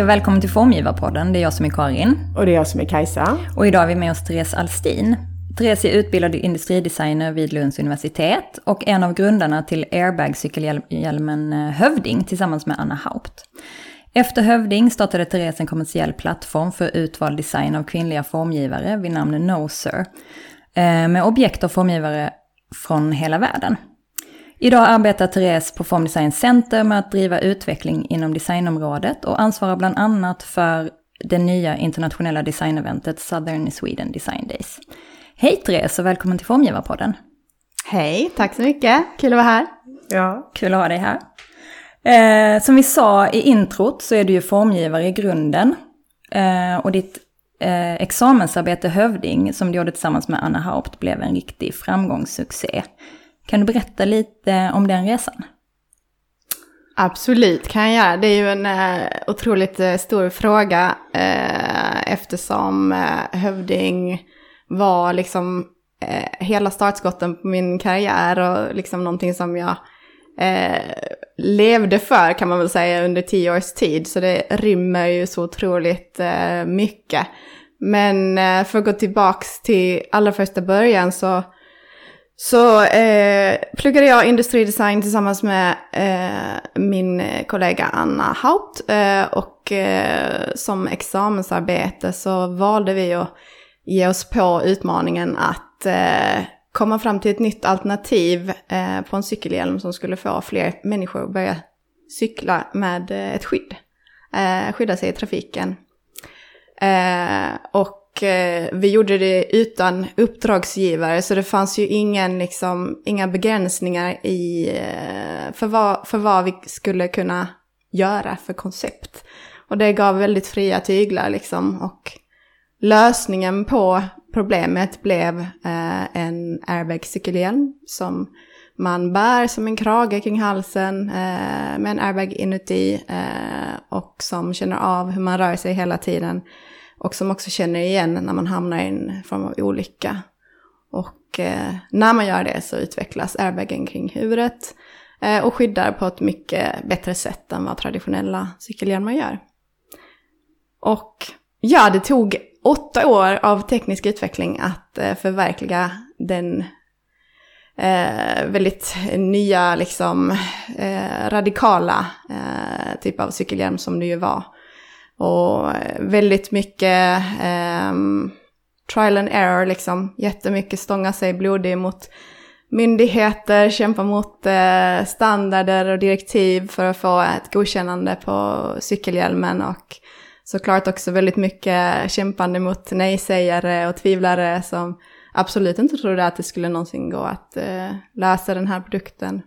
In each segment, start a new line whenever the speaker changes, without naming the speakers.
Hej och välkommen till Formgivarpodden. Det är jag som är Karin.
Och det är jag som är Kajsa.
Och idag är vi med oss Therese Alstin. Therese är utbildad industridesigner vid Lunds universitet och en av grundarna till airbag-cykelhjälmen eh, Hövding tillsammans med Anna Haupt. Efter Hövding startade Therese en kommersiell plattform för utvald design av kvinnliga formgivare vid namn NoSir. Eh, med objekt och formgivare från hela världen. Idag arbetar Therese på Formdesign Center med att driva utveckling inom designområdet och ansvarar bland annat för det nya internationella designeventet Southern Sweden Design Days. Hej Therese och välkommen till Formgivarpodden.
Hej, tack så mycket. Kul att vara här.
Ja. Kul att ha dig här. Eh, som vi sa i introt så är du ju formgivare i grunden. Eh, och ditt eh, examensarbete Hövding som du gjorde tillsammans med Anna Haupt blev en riktig framgångssuccé. Kan du berätta lite om den resan?
Absolut kan jag göra. Det är ju en eh, otroligt eh, stor fråga eh, eftersom eh, Hövding var liksom eh, hela startskotten på min karriär och liksom någonting som jag eh, levde för kan man väl säga under tio års tid. Så det rymmer ju så otroligt eh, mycket. Men eh, för att gå tillbaks till allra första början så, så eh, pluggade jag industridesign tillsammans med eh, min kollega Anna Haupt. Eh, och eh, som examensarbete så valde vi att ge oss på utmaningen att eh, komma fram till ett nytt alternativ eh, på en cykelhjälm som skulle få fler människor att börja cykla med eh, ett skydd. Eh, skydda sig i trafiken. Eh, och eh, vi gjorde det utan uppdragsgivare så det fanns ju ingen, liksom, inga begränsningar i, eh, för, vad, för vad vi skulle kunna göra för koncept. Och det gav väldigt fria tyglar liksom. Och lösningen på problemet blev eh, en airbag-cykelhjälm som man bär som en krage kring halsen eh, med en airbag inuti eh, och som känner av hur man rör sig hela tiden och som också känner igen när man hamnar i en form av olycka. Och eh, när man gör det så utvecklas airbagen kring huvudet eh, och skyddar på ett mycket bättre sätt än vad traditionella cykelhjälmar gör. Och ja, det tog åtta år av teknisk utveckling att eh, förverkliga den eh, väldigt nya, liksom, eh, radikala eh, typ av cykelhjälm som det ju var. Och eh, väldigt mycket ehm, trial and error, liksom. Jättemycket stånga sig blodig mot myndigheter, kämpa mot eh, standarder och direktiv för att få ett godkännande på cykelhjälmen och såklart också väldigt mycket kämpande mot nej-sägare och tvivlare som absolut inte trodde att det skulle någonsin gå att eh, lösa den här produkten.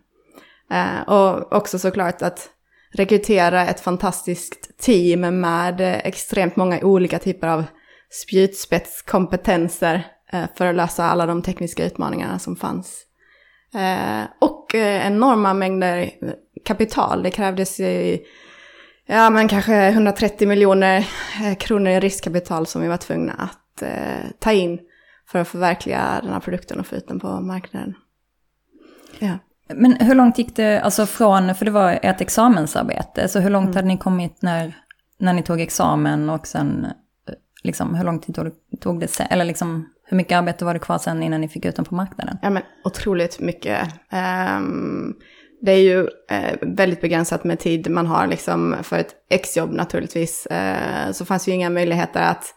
Eh, och också såklart att rekrytera ett fantastiskt team med extremt många olika typer av spjutspetskompetenser eh, för att lösa alla de tekniska utmaningarna som fanns. Eh, och eh, enorma mängder kapital. Det krävdes ja, men kanske 130 miljoner kronor i riskkapital som vi var tvungna att ta in för att förverkliga den här produkten och få ut den på marknaden.
Ja. Men hur långt gick det, alltså från, för det var ett examensarbete, så hur långt mm. hade ni kommit när, när ni tog examen och sen, eh, liksom, hur lång tid tog, tog det sen, eller liksom, hur mycket arbete var det kvar sen innan ni fick ut den på marknaden?
Ja men otroligt mycket. Um, det är ju eh, väldigt begränsat med tid man har liksom för ett exjobb naturligtvis. Eh, så fanns ju inga möjligheter att,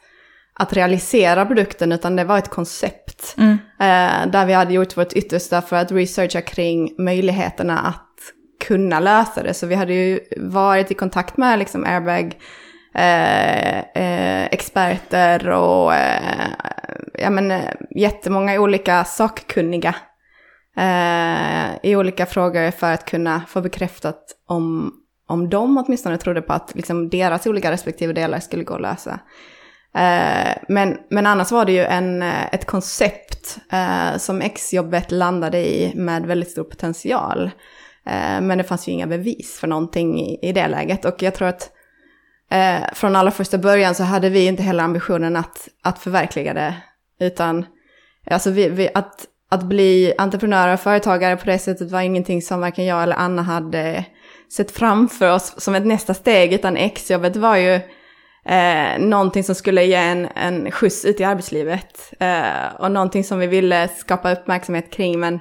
att realisera produkten utan det var ett koncept. Mm. Eh, där vi hade gjort vårt yttersta för att researcha kring möjligheterna att kunna lösa det. Så vi hade ju varit i kontakt med liksom airbag eh, eh, experter och eh, ja, men, jättemånga olika sakkunniga i olika frågor för att kunna få bekräftat om, om de åtminstone trodde på att liksom, deras olika respektive delar skulle gå att lösa. Men, men annars var det ju en, eh, ett koncept eh, som exjobbet landade i med väldigt stor potential. Eh, men det fanns ju inga bevis för någonting i, i det läget. Och jag tror att eh, från allra första början så hade vi inte heller ambitionen att, att förverkliga det. Utan alltså vi, vi, att, att bli entreprenör och företagare på det sättet var ingenting som varken jag eller Anna hade sett framför oss som ett nästa steg, utan exjobbet var ju eh, någonting som skulle ge en, en skjuts ut i arbetslivet. Eh, och någonting som vi ville skapa uppmärksamhet kring, men,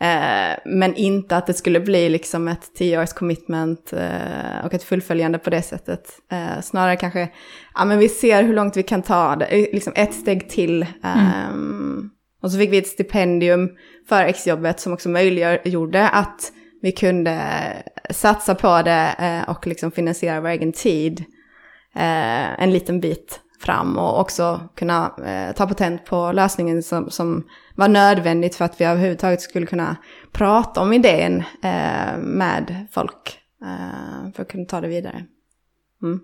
eh, men inte att det skulle bli liksom ett tioårs commitment eh, och ett fullföljande på det sättet. Eh, snarare kanske, ja men vi ser hur långt vi kan ta det, eh, liksom ett steg till. Mm. Och så fick vi ett stipendium för exjobbet som också möjliggjorde att vi kunde satsa på det eh, och liksom finansiera vår egen tid eh, en liten bit fram och också kunna eh, ta patent på lösningen som, som var nödvändigt för att vi överhuvudtaget skulle kunna prata om idén med folk för att kunna ta det vidare. Mm.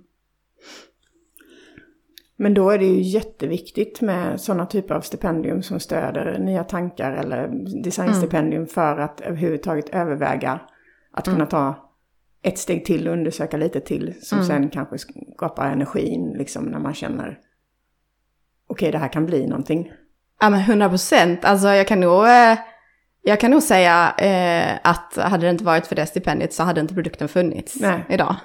Men då är det ju jätteviktigt med sådana typer av stipendium som stöder nya tankar eller designstipendium mm. för att överhuvudtaget överväga att mm. kunna ta ett steg till och undersöka lite till som mm. sen kanske skapar energin liksom när man känner okej okay, det här kan bli någonting.
Ja men hundra procent, alltså jag kan nog, eh, jag kan nog säga eh, att hade det inte varit för det stipendiet så hade inte produkten funnits Nej. idag.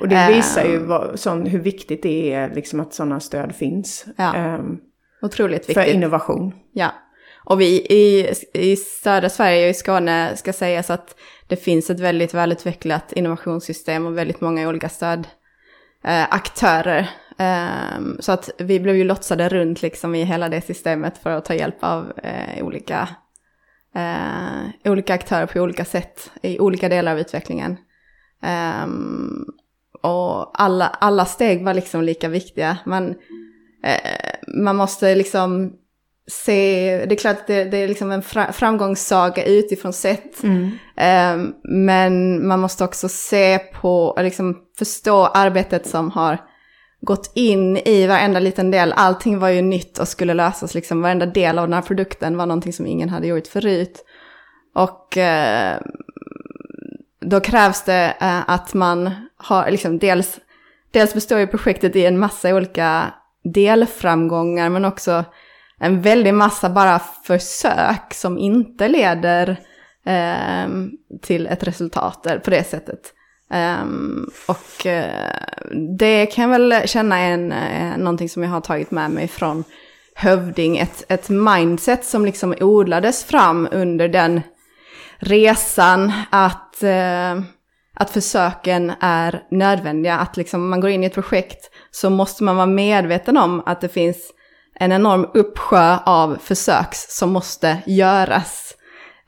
Och det visar ju vad, sån, hur viktigt det är liksom att sådana stöd finns.
Ja. Um, Otroligt viktigt.
För innovation.
Ja. Och vi i, i södra Sverige och i Skåne ska sägas att det finns ett väldigt välutvecklat innovationssystem och väldigt många olika stödaktörer. Eh, ehm, så att vi blev ju lotsade runt liksom i hela det systemet för att ta hjälp av eh, olika, eh, olika aktörer på olika sätt i olika delar av utvecklingen. Ehm, och alla, alla steg var liksom lika viktiga. Man, man måste liksom se, det är klart att det, det är liksom en fra, framgångssaga utifrån sett. Mm. Eh, men man måste också se på, liksom förstå arbetet som har gått in i varenda liten del. Allting var ju nytt och skulle lösas, liksom varenda del av den här produkten var någonting som ingen hade gjort förut. Och eh, då krävs det eh, att man har, liksom dels, dels består ju projektet i en massa olika delframgångar, men också en väldig massa bara försök som inte leder eh, till ett resultat på det sättet. Um, och uh, det kan jag väl känna är en, uh, någonting som jag har tagit med mig från Hövding. Ett, ett mindset som liksom odlades fram under den resan att, uh, att försöken är nödvändiga. Att liksom man går in i ett projekt så måste man vara medveten om att det finns en enorm uppsjö av försök som måste göras.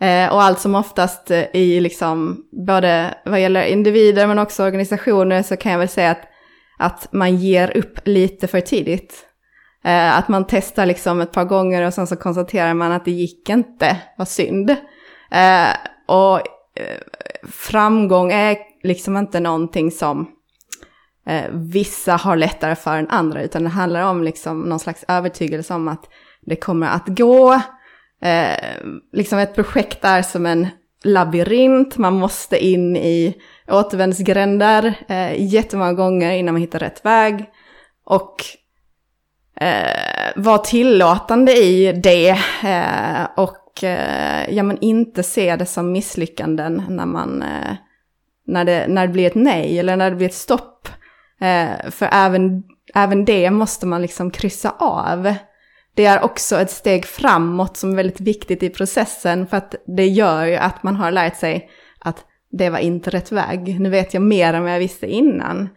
Eh, och allt som oftast eh, i liksom, både vad gäller individer men också organisationer så kan jag väl säga att, att man ger upp lite för tidigt. Eh, att man testar liksom ett par gånger och sen så konstaterar man att det gick inte, vad synd. Eh, och eh, framgång är liksom inte någonting som eh, vissa har lättare för än andra, utan det handlar om liksom någon slags övertygelse om att det kommer att gå. Eh, liksom ett projekt är som en labyrint, man måste in i återvändsgränder eh, jättemånga gånger innan man hittar rätt väg. Och eh, vara tillåtande i det eh, och eh, ja, men inte se det som misslyckanden när, man, eh, när, det, när det blir ett nej eller när det blir ett stopp. Eh, för även, även det måste man liksom kryssa av. Det är också ett steg framåt som är väldigt viktigt i processen för att det gör ju att man har lärt sig att det var inte rätt väg. Nu vet jag mer än vad jag visste innan.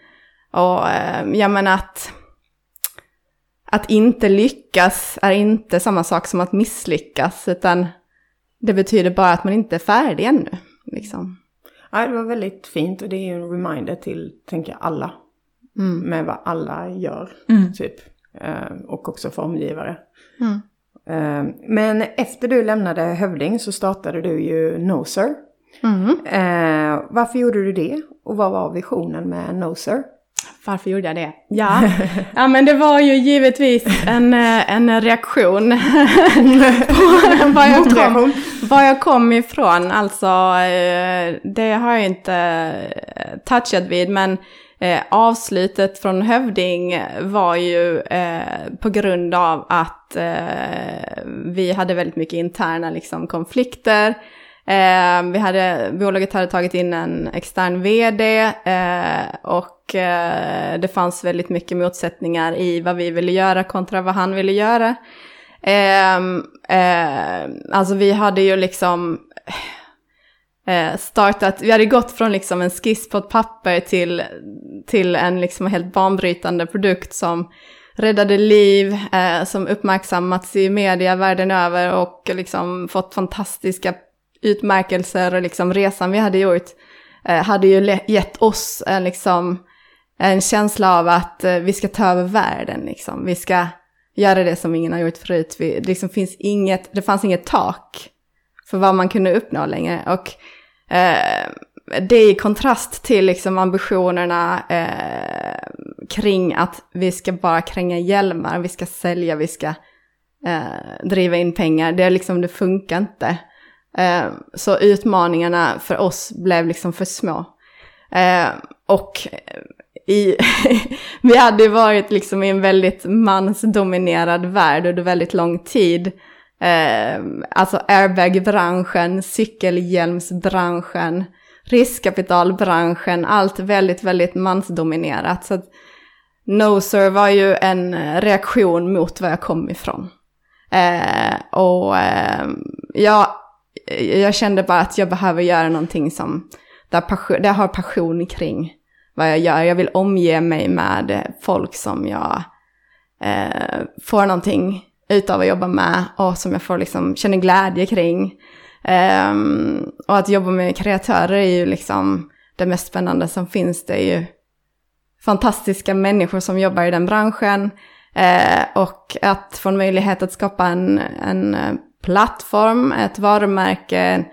Och eh, jag menar att, att inte lyckas är inte samma sak som att misslyckas, utan det betyder bara att man inte är färdig ännu. Liksom.
Ja, det var väldigt fint och det är ju en reminder till, tänker jag, alla mm. med vad alla gör. Mm. Typ. Eh, och också formgivare. Mm. Eh, men efter du lämnade Hövding så startade du ju Noser. Mm. Eh, varför gjorde du det? Och vad var visionen med Noser?
Varför gjorde jag det? Ja, ja men det var ju givetvis en, en reaktion på var jag, kom, var jag kom ifrån. Alltså, det har jag inte touchat vid, men Eh, avslutet från Hövding var ju eh, på grund av att eh, vi hade väldigt mycket interna liksom, konflikter. Eh, vi hade, bolaget hade tagit in en extern vd eh, och eh, det fanns väldigt mycket motsättningar i vad vi ville göra kontra vad han ville göra. Eh, eh alltså vi hade ju liksom eh, startat, vi hade gått från liksom en skiss på ett papper till, till en liksom helt banbrytande produkt som räddade liv, eh, som uppmärksammats i media världen över och liksom fått fantastiska utmärkelser och liksom resan vi hade gjort eh, hade ju gett oss en, liksom, en känsla av att eh, vi ska ta över världen. Liksom. Vi ska göra det som ingen har gjort förut. Vi, det, liksom finns inget, det fanns inget tak för vad man kunde uppnå längre. Och eh, det är i kontrast till liksom ambitionerna eh, kring att vi ska bara kränga hjälmar, vi ska sälja, vi ska eh, driva in pengar. Det, är liksom, det funkar inte. Eh, så utmaningarna för oss blev liksom för små. Eh, och i, vi hade varit liksom i en väldigt mansdominerad värld under väldigt lång tid. Eh, alltså airbag-branschen, cykelhjälmsbranschen, riskkapitalbranschen, allt väldigt, väldigt mansdominerat. Så att Noser var ju en eh, reaktion mot var jag kom ifrån. Eh, och ehm, eh, jag, jag kände bara att jag behöver göra någonting som, där, passion, där jag har passion kring vad jag gör. Jag vill omge mig med folk som jag eh, får någonting utav att jobba med och som jag får liksom, känner glädje kring. Um, och att jobba med kreatörer är ju liksom det mest spännande som finns. Det är ju fantastiska människor som jobbar i den branschen. Uh, och att få en möjlighet att skapa en, en eh, plattform, ett varumärke,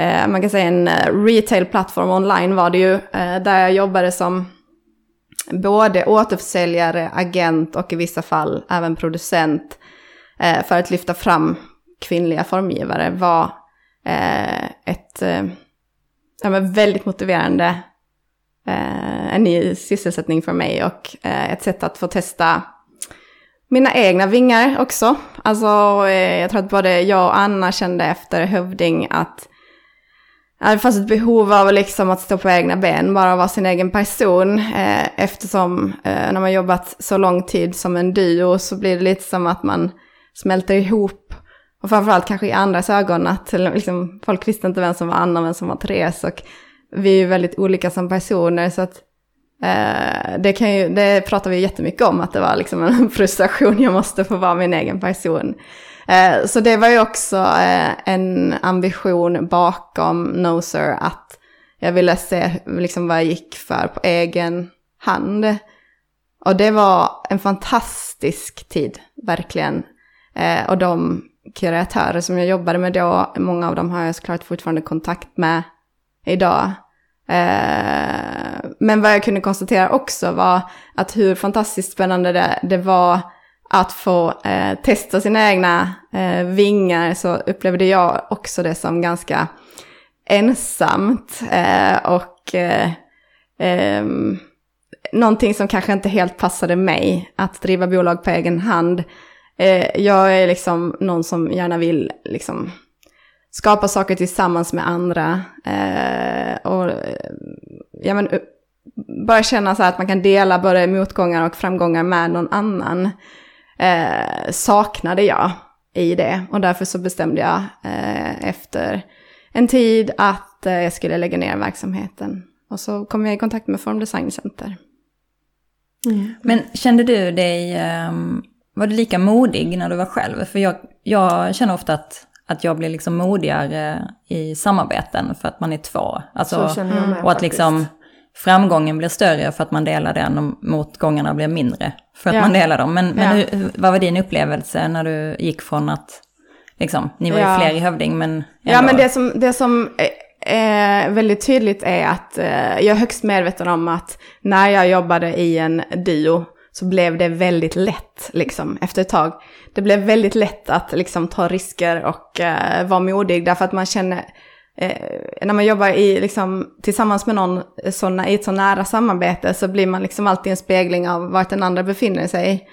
uh, man kan säga en eh, retail-plattform online var det ju, uh, där jag jobbade som både återförsäljare, agent och i vissa fall även producent Eh, för att lyfta fram kvinnliga formgivare var eh, ett eh, ja, men väldigt motiverande, eh, en ny sysselsättning för mig och eh, ett sätt att få testa mina egna vingar också. Alltså eh, jag tror att både jag och Anna kände efter Hövding att det fanns ett behov av liksom att stå på egna ben, bara vara sin egen person. Eh, eftersom eh, när man jobbat så lång tid som en duo så blir det lite som att man smälter ihop och framförallt kanske i andras ögon att liksom, folk visste inte vem som var Anna och vem som var Therese. Och vi är väldigt olika som personer så att eh, det, kan ju, det pratar vi jättemycket om att det var liksom en frustration, jag måste få vara min egen person. Eh, så det var ju också eh, en ambition bakom Noser att jag ville se liksom vad jag gick för på egen hand. Och det var en fantastisk tid, verkligen. Eh, och de kreatörer som jag jobbade med då, många av dem har jag såklart fortfarande kontakt med idag. Eh, men vad jag kunde konstatera också var att hur fantastiskt spännande det, det var att få eh, testa sina egna eh, vingar så upplevde jag också det som ganska ensamt eh, och eh, eh, någonting som kanske inte helt passade mig att driva bolag på egen hand Eh, jag är liksom någon som gärna vill liksom skapa saker tillsammans med andra. Eh, och ja, men, bara känna så här att man kan dela både motgångar och framgångar med någon annan. Eh, saknade jag i det. Och därför så bestämde jag eh, efter en tid att eh, jag skulle lägga ner verksamheten. Och så kom jag i kontakt med Form Design Center.
Mm. Men kände du dig um var du lika modig när du var själv? För jag, jag känner ofta att, att jag blir liksom modigare i samarbeten för att man är två. Alltså,
Så känner jag med,
och att liksom framgången blir större för att man delar den och motgångarna blir mindre för att ja. man delar dem. Men, men ja. hur, vad var din upplevelse när du gick från att, liksom, ni var ju ja. fler i Hövding men ändå.
Ja men det som, det som är väldigt tydligt är att eh, jag är högst medveten om att när jag jobbade i en duo så blev det väldigt lätt liksom efter ett tag. Det blev väldigt lätt att liksom ta risker och eh, vara modig därför att man känner, eh, när man jobbar i, liksom, tillsammans med någon eh, såna, i ett så nära samarbete så blir man liksom alltid en spegling av vart den andra befinner sig.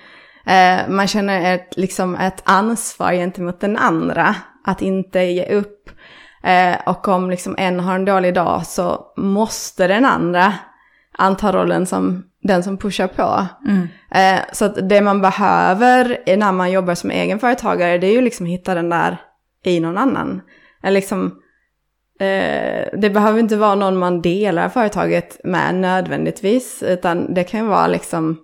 Eh, man känner ett, liksom ett ansvar gentemot den andra att inte ge upp. Eh, och om liksom en har en dålig dag så måste den andra anta rollen som den som pushar på. Mm. Eh, så att det man behöver när man jobbar som egenföretagare det är ju liksom hitta den där i någon annan. Eller liksom, eh, det behöver inte vara någon man delar företaget med nödvändigtvis, utan det kan ju vara liksom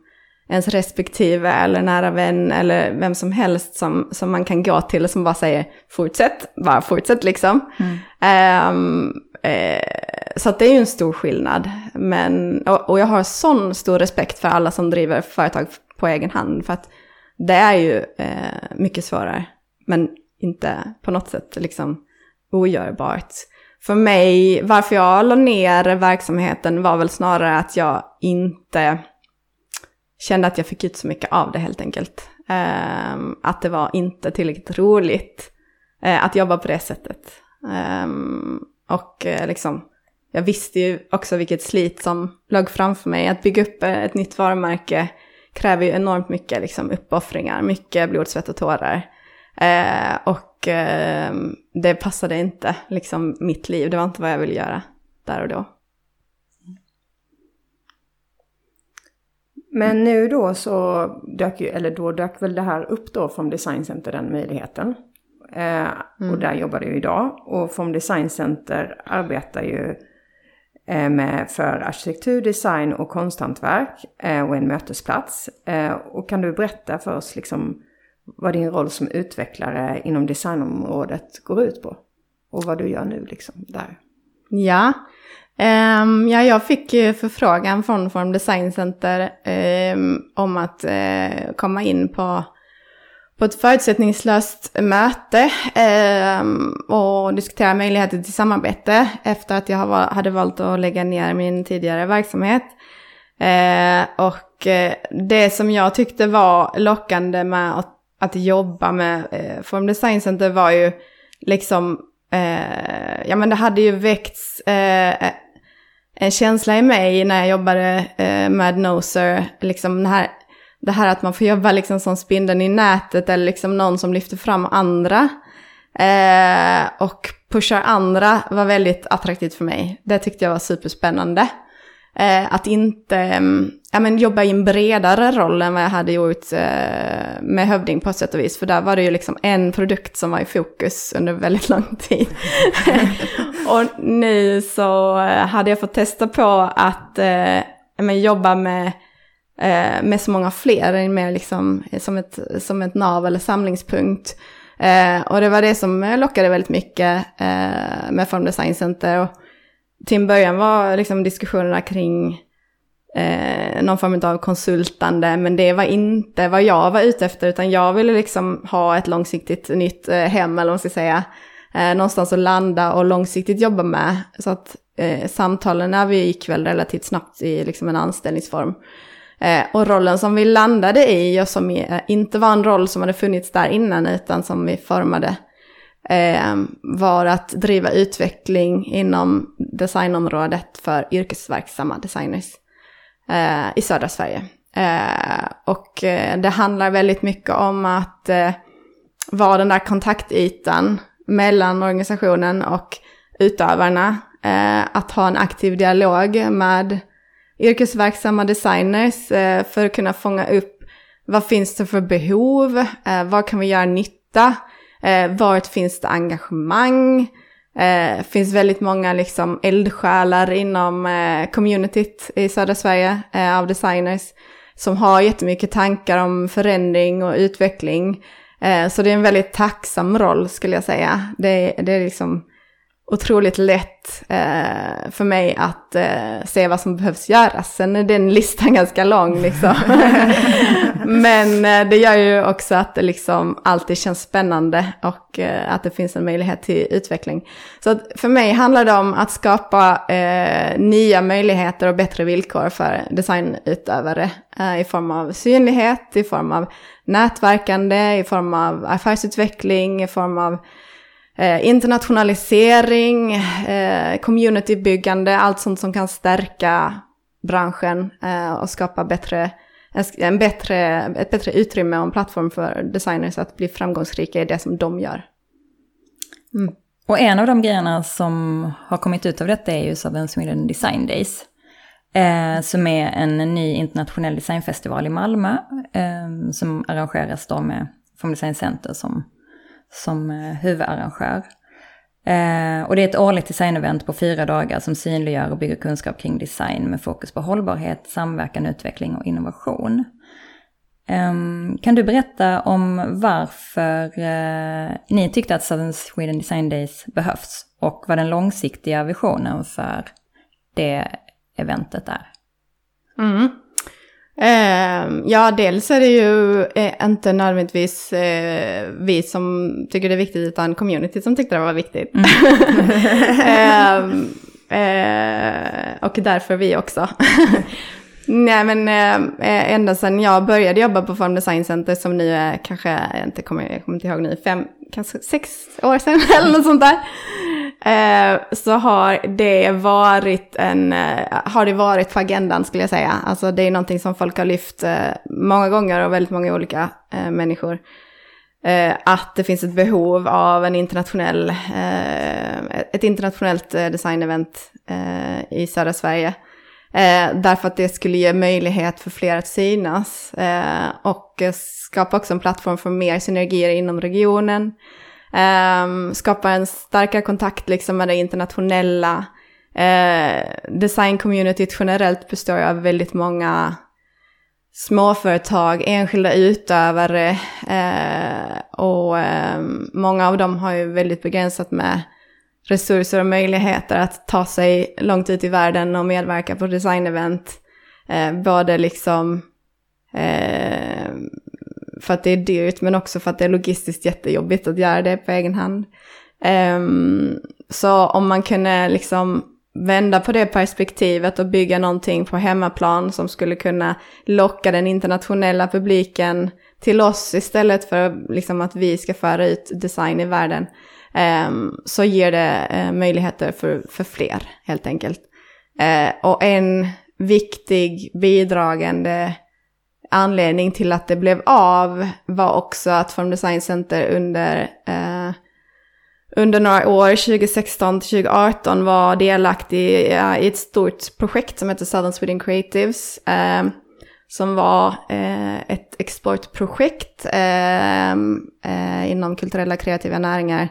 ens respektive eller nära vän eller vem som helst som, som man kan gå till och som bara säger fortsätt, bara fortsätt liksom. Mm. Um, eh, så det är ju en stor skillnad. Men, och, och, jag har sån stor respekt för alla som driver företag på egen hand. För att det är ju eh, mycket svårare. Men inte på något sätt liksom ogörbart. För mig, varför jag la ner verksamheten var väl snarare att jag inte kände att jag fick ut så mycket av det helt enkelt. Um, att det var inte tillräckligt roligt uh, att jobba på det sättet. Um, och eh, liksom, jag visste ju också vilket slit som låg framför mig. Att bygga upp eh, ett nytt varumärke kräver ju enormt mycket liksom, uppoffringar, mycket blod, svett och tårar. Eh, och eh, det passade inte liksom, mitt liv, det var inte vad jag ville göra där och då.
Men nu då så dök ju, eller då dök väl det här upp då från Design Center, den möjligheten. Eh, mm. Och där jobbar du idag. Och From Design Center arbetar ju eh, med för arkitektur, design och konsthantverk eh, och en mötesplats. Eh, och kan du berätta för oss liksom vad din roll som utvecklare inom designområdet går ut på? Och vad du gör nu liksom där.
Ja, Um, ja, jag fick ju förfrågan från Form Design Center um, om att uh, komma in på, på ett förutsättningslöst möte eh, och diskutera möjligheter till samarbete efter att jag hade valt att lägga ner min tidigare verksamhet. Eh, och eh, det som jag tyckte var lockande med att, att jobba med eh, Form Design Center var ju liksom, eh, ja men det hade ju väckts eh, en känsla i mig när jag jobbade eh, med Noser, liksom den här, det här att man får jobba liksom som spindeln i nätet eller liksom någon som lyfter fram andra. Eh, och pushar andra var väldigt attraktivt för mig. Det tyckte jag var superspännande. Eh, att inte mm, ja, men jobba i en bredare roll än vad jag hade gjort eh, med Hövding på ett sätt och vis. För där var det ju liksom en produkt som var i fokus under väldigt lång tid. och nu så eh, hade jag fått testa på att eh, men, jobba med, eh, med så många fler, mer liksom, eh, som, ett, som ett nav eller samlingspunkt. Eh, och det var det som eh, lockade väldigt mycket eh, med Form Design Center. Och till en början var liksom diskussionerna kring eh, någon form av konsultande, men det var inte vad jag var ute efter, utan jag ville liksom ha ett långsiktigt nytt eh, hem, eller vad man ska säga, eh, någonstans att landa och långsiktigt jobba med. Så att eh, samtalen vi gick väl relativt snabbt i liksom en anställningsform. Eh, och rollen som vi landade i och som eh, inte var en roll som hade funnits där innan utan som vi formade eh, var att driva utveckling inom designområdet för yrkesverksamma designers eh, i södra Sverige. Eh, och eh, det handlar väldigt mycket om att eh, vara den där kontaktytan mellan organisationen och utövarna. Eh, att ha en aktiv dialog med yrkesverksamma designers eh, för att kunna fånga upp vad finns det för behov, eh, vad kan vi göra nytta, eh, vart finns det engagemang, det eh, finns väldigt många liksom eldsjälar inom eh, communityt i södra Sverige eh, av designers som har jättemycket tankar om förändring och utveckling. Eh, så det är en väldigt tacksam roll skulle jag säga. Det, det är liksom otroligt lätt eh, för mig att eh, se vad som behövs göras. Sen är den listan ganska lång liksom. Men eh, det gör ju också att det liksom alltid känns spännande och eh, att det finns en möjlighet till utveckling. Så för mig handlar det om att skapa eh, nya möjligheter och bättre villkor för designutövare eh, i form av synlighet, i form av nätverkande, i form av affärsutveckling, i form av eh, internationalisering, eh, communitybyggande, allt sånt som kan stärka branschen eh, och skapa bättre, eh, en bättre, ett bättre utrymme och en plattform för designers att bli framgångsrika i det som de gör.
Mm. Och en av de grejerna som har kommit ut av detta är ju Southern Sweden Design Days. Eh, som är en ny internationell designfestival i Malmö. Eh, som arrangeras då med Form Design Center som, som eh, huvudarrangör. Eh, och det är ett årligt designevent på fyra dagar som synliggör och bygger kunskap kring design med fokus på hållbarhet, samverkan, utveckling och innovation. Ehm, kan du berätta om varför eh, ni tyckte att Southern Sweden Design Days behövs och vad den långsiktiga visionen för det eventet är?
Mm. Eh, ja, dels är det ju eh, inte nödvändigtvis eh, vi som tycker det är viktigt, utan community som tyckte det var viktigt. Mm. Ehm, eh, och därför vi också. Nej men eh, ända sedan jag började jobba på Form Design Center som nu är kanske, jag inte kommer, jag kommer inte ihåg nu, fem, kanske sex år sedan eller något sånt där. Eh, så har det varit en, eh, har det varit på agendan skulle jag säga. Alltså det är någonting som folk har lyft eh, många gånger och väldigt många olika eh, människor. Eh, att det finns ett behov av en internationell, eh, ett internationellt designevent i södra Sverige. Eh, därför att det skulle ge möjlighet för fler att synas eh, och skapa också en plattform för mer synergier inom regionen. Eh, skapa en starkare kontakt liksom med det internationella. Eh, designcommunityt generellt består av väldigt många småföretag, enskilda utövare eh, och eh, många av dem har ju väldigt begränsat med resurser och möjligheter att ta sig långt ut i världen och medverka på designevent. Eh, både liksom eh, för att det är dyrt men också för att det är logistiskt jättejobbigt att göra det på egen hand. Eh, så om man kunde liksom vända på det perspektivet och bygga någonting på hemmaplan som skulle kunna locka den internationella publiken till oss istället för liksom att vi ska föra ut design i världen Ehm, så ger det eh, möjligheter för, för fler helt enkelt. Eh, och en viktig bidragande anledning till att det blev av var också att Form Design Center under, eh, under några år, 2016 till 2018, var delaktig i, i ett stort projekt som heter Southern Sweden Creatives. Eh, som var eh, ett exportprojekt ehm, eh, inom kulturella kreativa näringar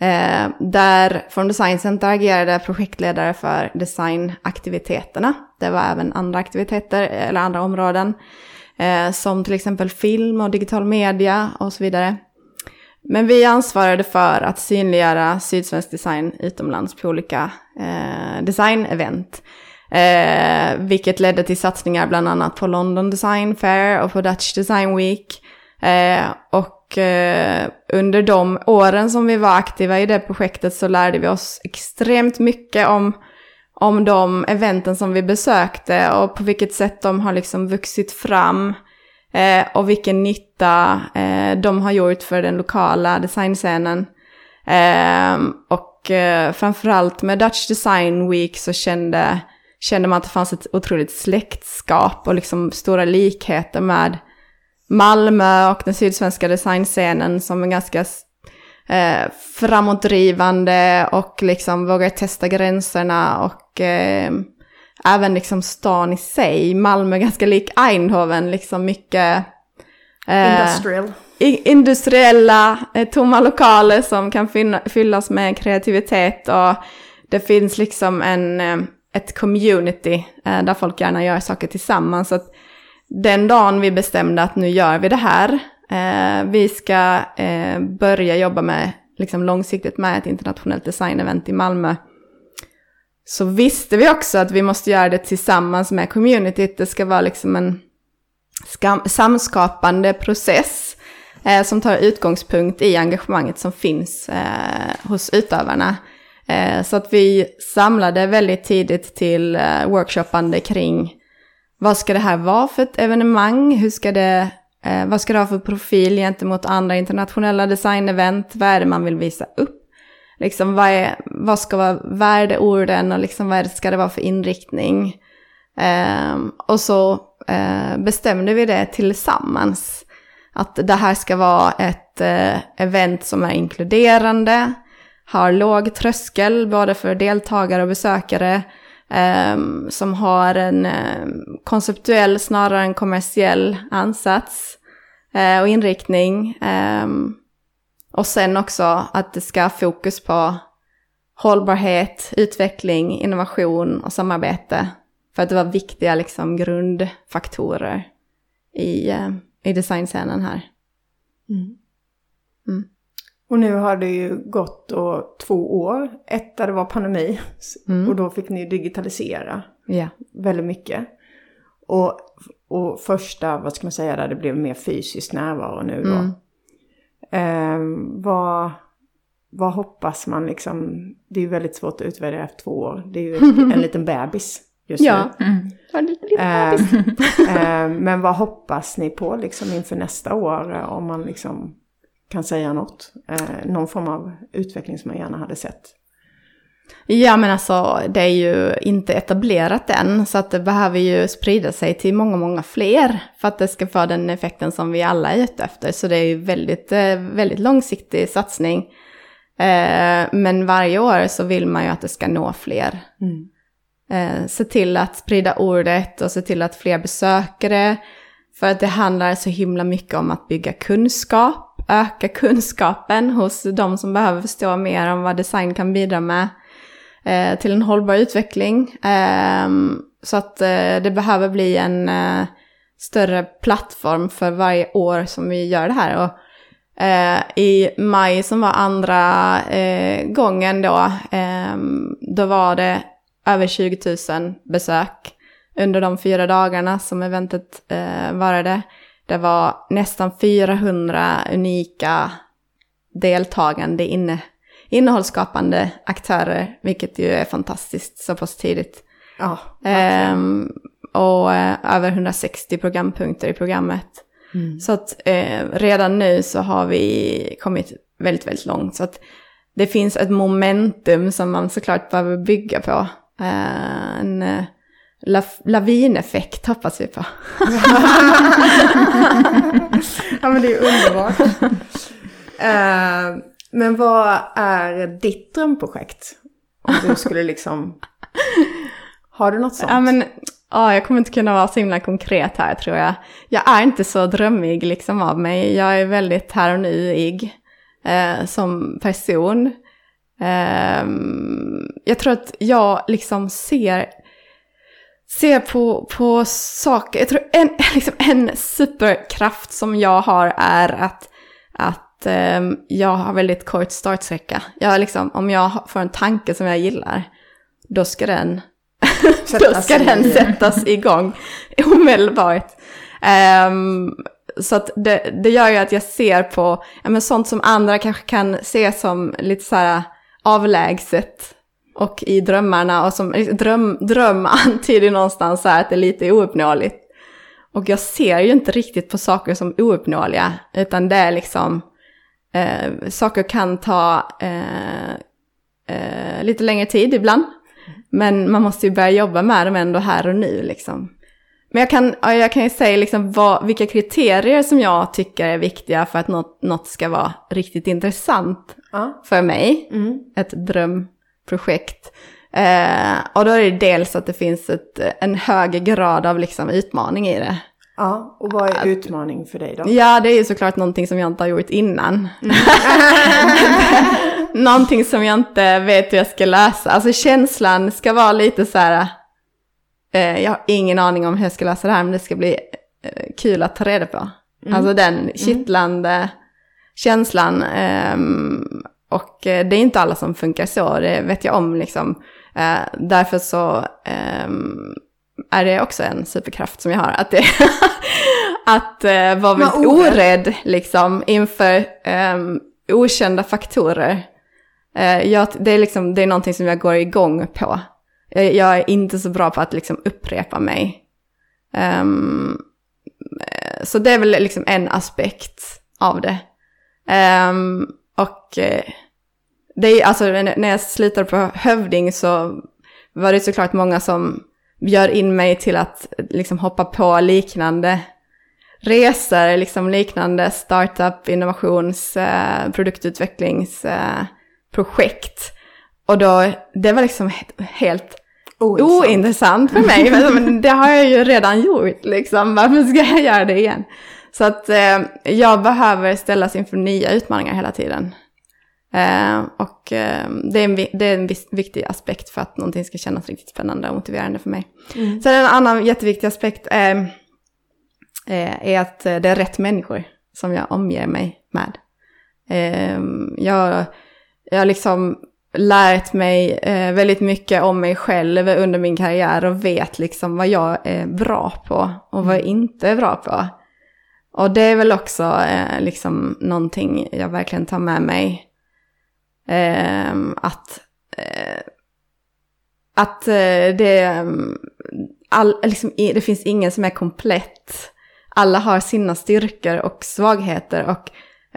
Eh, där Form Design Center agerade projektledare för designaktiviteterna. Det var även andra aktiviteter eller andra områden. Eh, som till exempel film och digital media och så vidare. Men vi ansvarade för att synliggöra sydsvensk design utomlands på olika eh, designevent. Eh, vilket ledde till satsningar bland annat på London Design Fair och på Dutch Design Week. Eh, och och eh, under de åren som vi var aktiva i det projektet så lärde vi oss extremt mycket om, om de eventen som vi besökte och på vilket sätt de har liksom vuxit fram. Eh, och vilken nytta eh, de har gjort för den lokala designscenen. Ehm, och eh, framförallt med Dutch Design Week så kände, kände man att det fanns ett otroligt släktskap och liksom stora likheter med Malmö och den sydsvenska designscenen som är ganska eh, framåtdrivande och liksom vågar testa gränserna och eh, även liksom stan i sig. Malmö är ganska lik Eindhoven, liksom mycket
eh, Industrial.
industriella eh, tomma lokaler som kan fyllas med kreativitet och det finns liksom en, eh, ett community eh, där folk gärna gör saker tillsammans. Så att den dagen vi bestämde att nu gör vi det här, eh, vi ska eh, börja jobba med, liksom långsiktigt med ett internationellt designevent i Malmö, så visste vi också att vi måste göra det tillsammans med communityt. Det ska vara liksom en samskapande process eh, som tar utgångspunkt i engagemanget som finns eh, hos utövarna. Eh, så att vi samlade väldigt tidigt till eh, kring vad ska det här vara för ett evenemang? Hur ska det, eh, vad ska det ha för profil gentemot andra internationella designevent? Vad är det man vill visa upp? Liksom vad, är, vad ska vara värdeorden och liksom vad ska det vara för inriktning? Eh, och så eh, bestämde vi det tillsammans. Att det här ska vara ett eh, event som är inkluderande, har låg tröskel både för deltagare och besökare. Um, som har en um, konceptuell snarare än kommersiell ansats uh, och inriktning. Um, och sen också att det ska ha fokus på hållbarhet, utveckling, innovation och samarbete. För att det var viktiga liksom, grundfaktorer i, uh, i designscenen här. Mm.
Mm. Och nu har det ju gått då två år. Ett där det var pandemi mm. och då fick ni digitalisera
yeah.
väldigt mycket. Och, och första, vad ska man säga, där det blev mer fysisk närvaro nu då. Mm. Eh, vad, vad hoppas man liksom? Det är ju väldigt svårt att utvärdera efter två år. Det är ju en liten bebis just
ja.
nu.
Mm. Ja, lite, lite
eh, eh, men vad hoppas ni på liksom inför nästa år? Om man liksom kan säga något. Eh, någon form av utveckling som man gärna hade sett.
Ja men alltså det är ju inte etablerat än så att det behöver ju sprida sig till många, många fler för att det ska få den effekten som vi alla är ute efter. Så det är ju väldigt, eh, väldigt långsiktig satsning. Eh, men varje år så vill man ju att det ska nå fler. Mm. Eh, se till att sprida ordet och se till att fler besöker det. För att det handlar så himla mycket om att bygga kunskap öka kunskapen hos de som behöver förstå mer om vad design kan bidra med eh, till en hållbar utveckling. Eh, så att eh, det behöver bli en eh, större plattform för varje år som vi gör det här. Och, eh, I maj som var andra eh, gången då, ehm, då var det över 20 000 besök under de fyra dagarna som eventet eh, varade. Det var nästan 400 unika deltagande inne, innehållsskapande aktörer, vilket ju är fantastiskt så pass tidigt.
Ja,
ehm, och eh, över 160 programpunkter i programmet. Mm. Så att eh, redan nu så har vi kommit väldigt, väldigt långt. Så att det finns ett momentum som man såklart behöver bygga på. Eh, en, eh, La lavineffekt hoppas vi på.
ja men det är underbart. uh, men vad är ditt drömprojekt? Om du skulle liksom... Har du något sånt?
Ja men, ja, jag kommer inte kunna vara så himla konkret här tror jag. Jag är inte så drömmig liksom av mig. Jag är väldigt här och nu-ig eh, som person. Eh, jag tror att jag liksom ser se på, på saker. Jag tror en, liksom en superkraft som jag har är att, att um, jag har väldigt kort startsträcka. Jag liksom, om jag får en tanke som jag gillar, då ska den, då ska den sättas igång omedelbart. Um, så att det, det gör ju att jag ser på ja, men sånt som andra kanske kan se som lite så här avlägset och i drömmarna och som dröm, dröm antyder någonstans så här att det är lite ouppnåeligt. Och jag ser ju inte riktigt på saker som ouppnåeliga, utan det är liksom, eh, saker kan ta eh, eh, lite längre tid ibland. Men man måste ju börja jobba med dem ändå här och nu liksom. Men jag kan, jag kan ju säga liksom vad, vilka kriterier som jag tycker är viktiga för att något, något ska vara riktigt intressant ja. för mig. Mm. Ett dröm projekt. Eh, och då är det dels att det finns ett, en hög grad av liksom utmaning i det.
Ja, och vad är utmaning för dig då?
Ja, det är ju såklart någonting som jag inte har gjort innan. Mm. någonting som jag inte vet hur jag ska lösa. Alltså känslan ska vara lite så här, eh, jag har ingen aning om hur jag ska lösa det här, men det ska bli eh, kul att ta reda på. Mm. Alltså den mm. kittlande mm. känslan. Och eh, det är inte alla som funkar så, det vet jag om liksom. Eh, därför så eh, är det också en superkraft som jag har. Att, det, att eh, vara väldigt orädd liksom inför ehm, okända faktorer. Jag, det, är liksom, det är någonting som jag går igång på. Jag, jag är inte så bra på att liksom upprepa mig. Um, så det är väl liksom en aspekt av det. Um, och eh, det är, alltså, när jag slutade på Hövding så var det såklart många som bjöd in mig till att liksom hoppa på liknande resor, liksom liknande startup, innovations, eh, produktutvecklings, eh. Och då, det var liksom helt
Ointressant.
ointressant för mig. Men det har jag ju redan gjort liksom. Varför ska jag göra det igen? Så att eh, jag behöver ställas inför nya utmaningar hela tiden. Eh, och eh, det är en, det är en viktig aspekt för att någonting ska kännas riktigt spännande och motiverande för mig. Mm. Sen en annan jätteviktig aspekt är, eh, är att det är rätt människor som jag omger mig med. Eh, jag, jag liksom lärt mig eh, väldigt mycket om mig själv under min karriär och vet liksom vad jag är bra på och vad jag mm. inte är bra på. Och det är väl också eh, liksom någonting jag verkligen tar med mig. Eh, att eh, att eh, det, mm, all, liksom, det finns ingen som är komplett. Alla har sina styrkor och svagheter och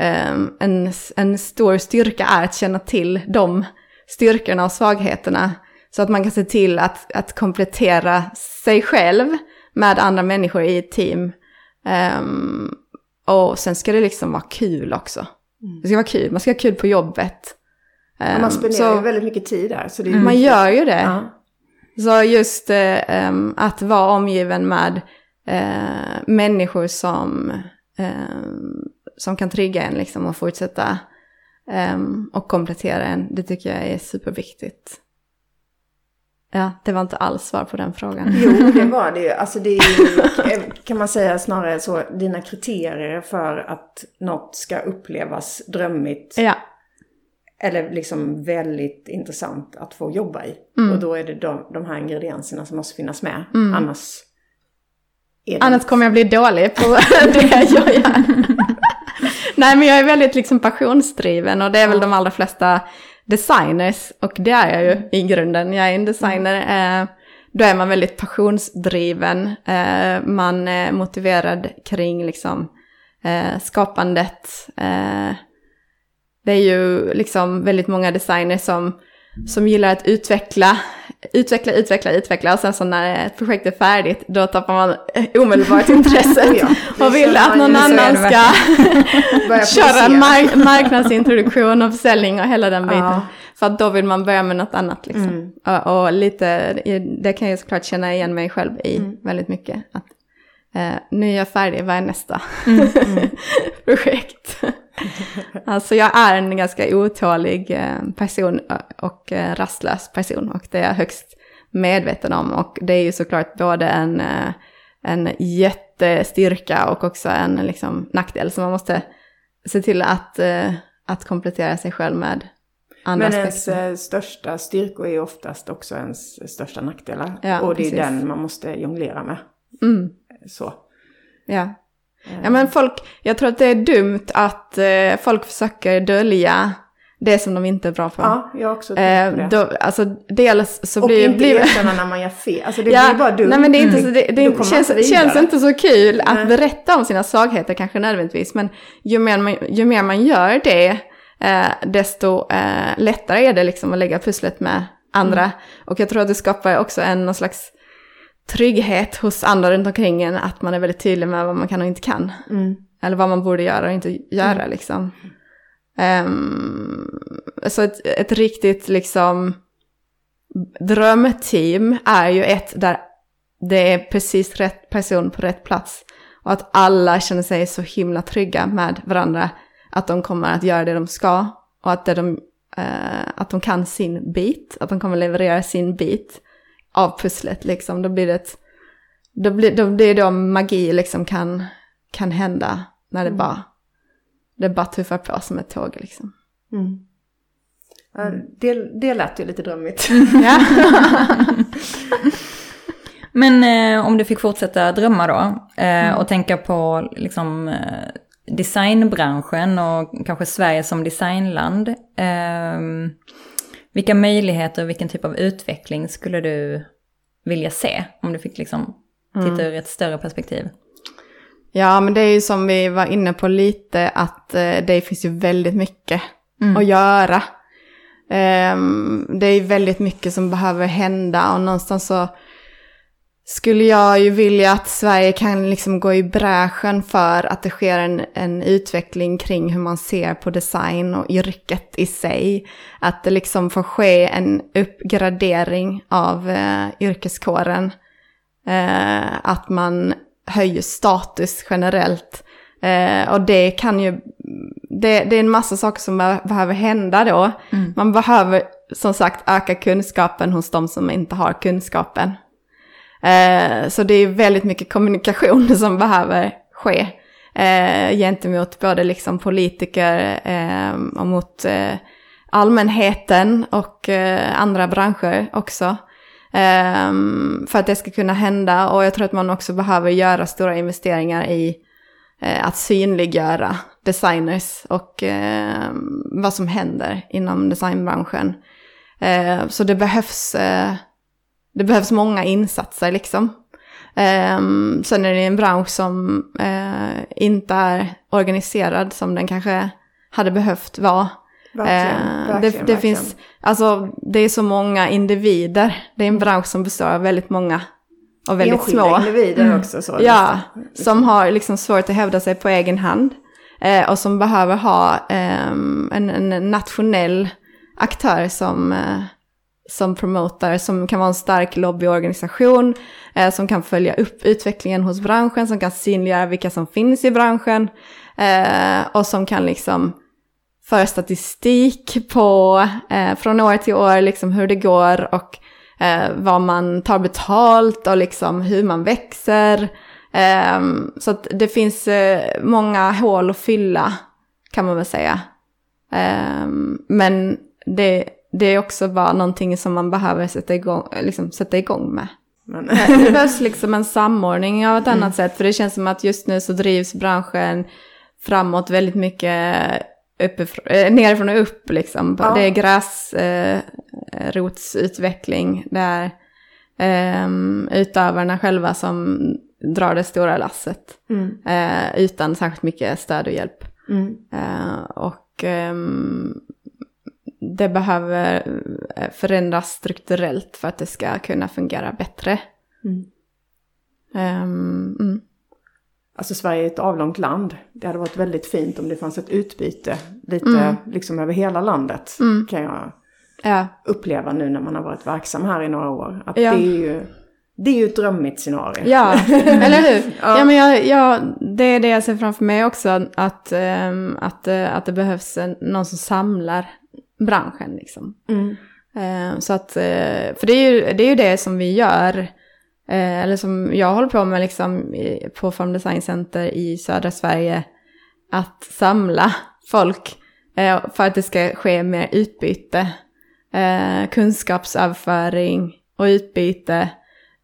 eh, en, en stor styrka är att känna till de styrkorna och svagheterna. Så att man kan se till att, att komplettera sig själv med andra människor i ett team. Um, och sen ska det liksom vara kul också. Mm. Det ska vara kul, man ska ha kul på jobbet.
Um, man ehm, spenderar ju väldigt mycket tid där. Så
det man viktigt. gör ju det. Ja. Så just uh, um, att vara omgiven med uh, människor som, uh, som kan trigga en liksom och fortsätta och komplettera en. Det tycker jag är superviktigt. Ja, det var inte alls svar på den frågan.
Jo, det var det ju. Alltså det är ju, kan man säga snarare så, dina kriterier för att något ska upplevas drömmigt.
Ja.
Eller liksom väldigt intressant att få jobba i. Mm. Och då är det de, de här ingredienserna som måste finnas med. Mm. Annars...
Annars kommer jag bli dålig på det jag gör. Nej men jag är väldigt liksom passionsdriven och det är väl de allra flesta designers och det är jag ju i grunden. Jag är en designer. Eh, då är man väldigt passionsdriven. Eh, man är motiverad kring liksom eh, skapandet. Det är ju liksom väldigt många designers som, som gillar att utveckla utveckla, utveckla, utveckla och sen så när ett projekt är färdigt då tappar man omedelbart intresset ja, och vill att någon annan ska köra mark marknadsintroduktion och försäljning och hela den biten. Ja. För att då vill man börja med något annat liksom. Mm. Och, och, lite, det kan jag såklart känna igen mig själv i mm. väldigt mycket. Att, eh, nu är jag färdig, vad är nästa mm. mm. projekt? alltså jag är en ganska otålig eh, person och eh, rastlös person och det är jag högst medveten om. Och det är ju såklart både en, eh, en jättestyrka och också en liksom, nackdel. Så man måste se till att, att komplettera sig själv med andra
Men ens aspekter. största styrkor är oftast också ens största nackdelar. Ja, och det är precis. den man måste jonglera med.
Mm.
Så.
Ja. Ja men folk, jag tror att det är dumt att eh, folk försöker dölja det som de inte är bra på.
Ja, jag har också tänkt på det.
Då, alltså dels så
och
blir...
Och inte erkänna när man gör fel. Alltså det ja, blir bara dumt.
Nej men det, är inte så, det, det känns, känns, inte så kul att berätta om sina svagheter kanske nödvändigtvis. Men ju mer man, ju mer man gör det, eh, desto eh, lättare är det liksom att lägga pusslet med andra. Mm. Och jag tror att det skapar också en någon slags trygghet hos andra runt omkring en att man är väldigt tydlig med vad man kan och inte kan. Mm. Eller vad man borde göra och inte göra mm. liksom. Um, så ett, ett riktigt liksom drömteam är ju ett där det är precis rätt person på rätt plats. Och att alla känner sig så himla trygga med varandra. Att de kommer att göra det de ska. Och att, de, uh, att de kan sin bit. Att de kommer leverera sin bit av pusslet liksom. Då blir det ett, då blir, då det då magi liksom kan, kan hända när det mm. bara, det bara tuffar på som ett tåg liksom.
Mm. Ja, det, det lät ju lite drömmigt.
Men eh, om du fick fortsätta drömma då eh, mm. och tänka på liksom, eh, designbranschen och kanske Sverige som designland. Vilka möjligheter och vilken typ av utveckling skulle du vilja se? Om du fick liksom titta mm. ur ett större perspektiv.
Ja, men det är ju som vi var inne på lite att eh, det finns ju väldigt mycket mm. att göra. Um, det är väldigt mycket som behöver hända och någonstans så skulle jag ju vilja att Sverige kan liksom gå i bräschen för att det sker en, en utveckling kring hur man ser på design och yrket i sig. Att det liksom får ske en uppgradering av eh, yrkeskåren. Eh, att man höjer status generellt. Eh, och det kan ju, det, det, är en massa saker som behöver hända då. Mm. Man behöver som sagt öka kunskapen hos de som inte har kunskapen. Eh, så det är väldigt mycket kommunikation som behöver ske eh, gentemot både liksom politiker eh, och mot eh, allmänheten och eh, andra branscher också. För att det ska kunna hända och jag tror att man också behöver göra stora investeringar i att synliggöra designers och vad som händer inom designbranschen. så det behövs det behövs många insatser liksom. Um, sen är det en bransch som uh, inte är organiserad som den kanske hade behövt vara.
Verkligen, uh, verkligen,
det, det verkligen. finns, alltså det är så många individer. Det är en bransch som består av väldigt många och väldigt Enskilda små.
individer mm. också. Så
ja, som har liksom svårt att hävda sig på egen hand. Uh, och som behöver ha um, en, en, nationell aktör som som promotar, som kan vara en stark lobbyorganisation, eh, som kan följa upp utvecklingen hos branschen, som kan synliggöra vilka som finns i branschen eh, och som kan liksom föra statistik på eh, från år till år, liksom hur det går och eh, vad man tar betalt och liksom hur man växer. Ehm, så att det finns eh, många hål att fylla kan man väl säga. Ehm, men det det är också bara någonting som man behöver sätta igång, liksom, sätta igång med. Men. det behövs liksom en samordning av ett annat mm. sätt. För det känns som att just nu så drivs branschen framåt väldigt mycket uppifrån, äh, nerifrån och upp liksom. Ja. Det är gräsrotsutveckling. Eh, det är eh, utövarna själva som drar det stora lasset. Mm. Eh, utan särskilt mycket stöd och hjälp. Mm. Eh, och ehm, det behöver eh, förändras strukturellt för att det ska kunna fungera bättre. Mm. Um,
mm. Alltså Sverige är ett avlångt land. Det hade varit väldigt fint om det fanns ett utbyte lite mm. liksom över hela landet. Mm. Kan jag ja. uppleva nu när man har varit verksam här i några år. Att ja. det är ju det är ju ett drömmigt scenario.
Ja, eller hur? ja. ja, men jag, ja, det är det jag ser framför mig också. Att, um, att, uh, att det behövs någon som samlar branschen liksom. Mm. Eh, så att, eh, för det är, ju, det är ju det som vi gör, eh, eller som jag håller på med liksom på Form Design Center i södra Sverige, att samla folk för att det ska ske mer utbyte, kunskapsöverföring och utbyte,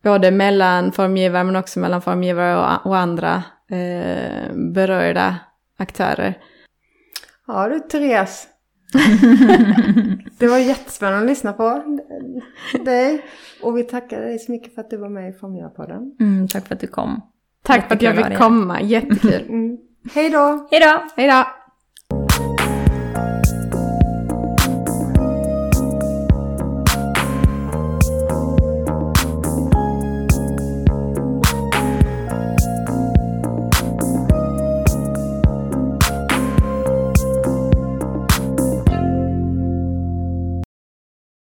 både mellan formgivare men också mellan formgivare och, och andra berörda aktörer.
Ja du Therese, det var jättespännande att lyssna på dig. Och vi tackar dig så mycket för att du var med i Formgivarpodden.
Mm, tack för att du kom.
Tack för att jag fick komma, jättekul. Mm.
Hej då!
Hej då!
Hej då!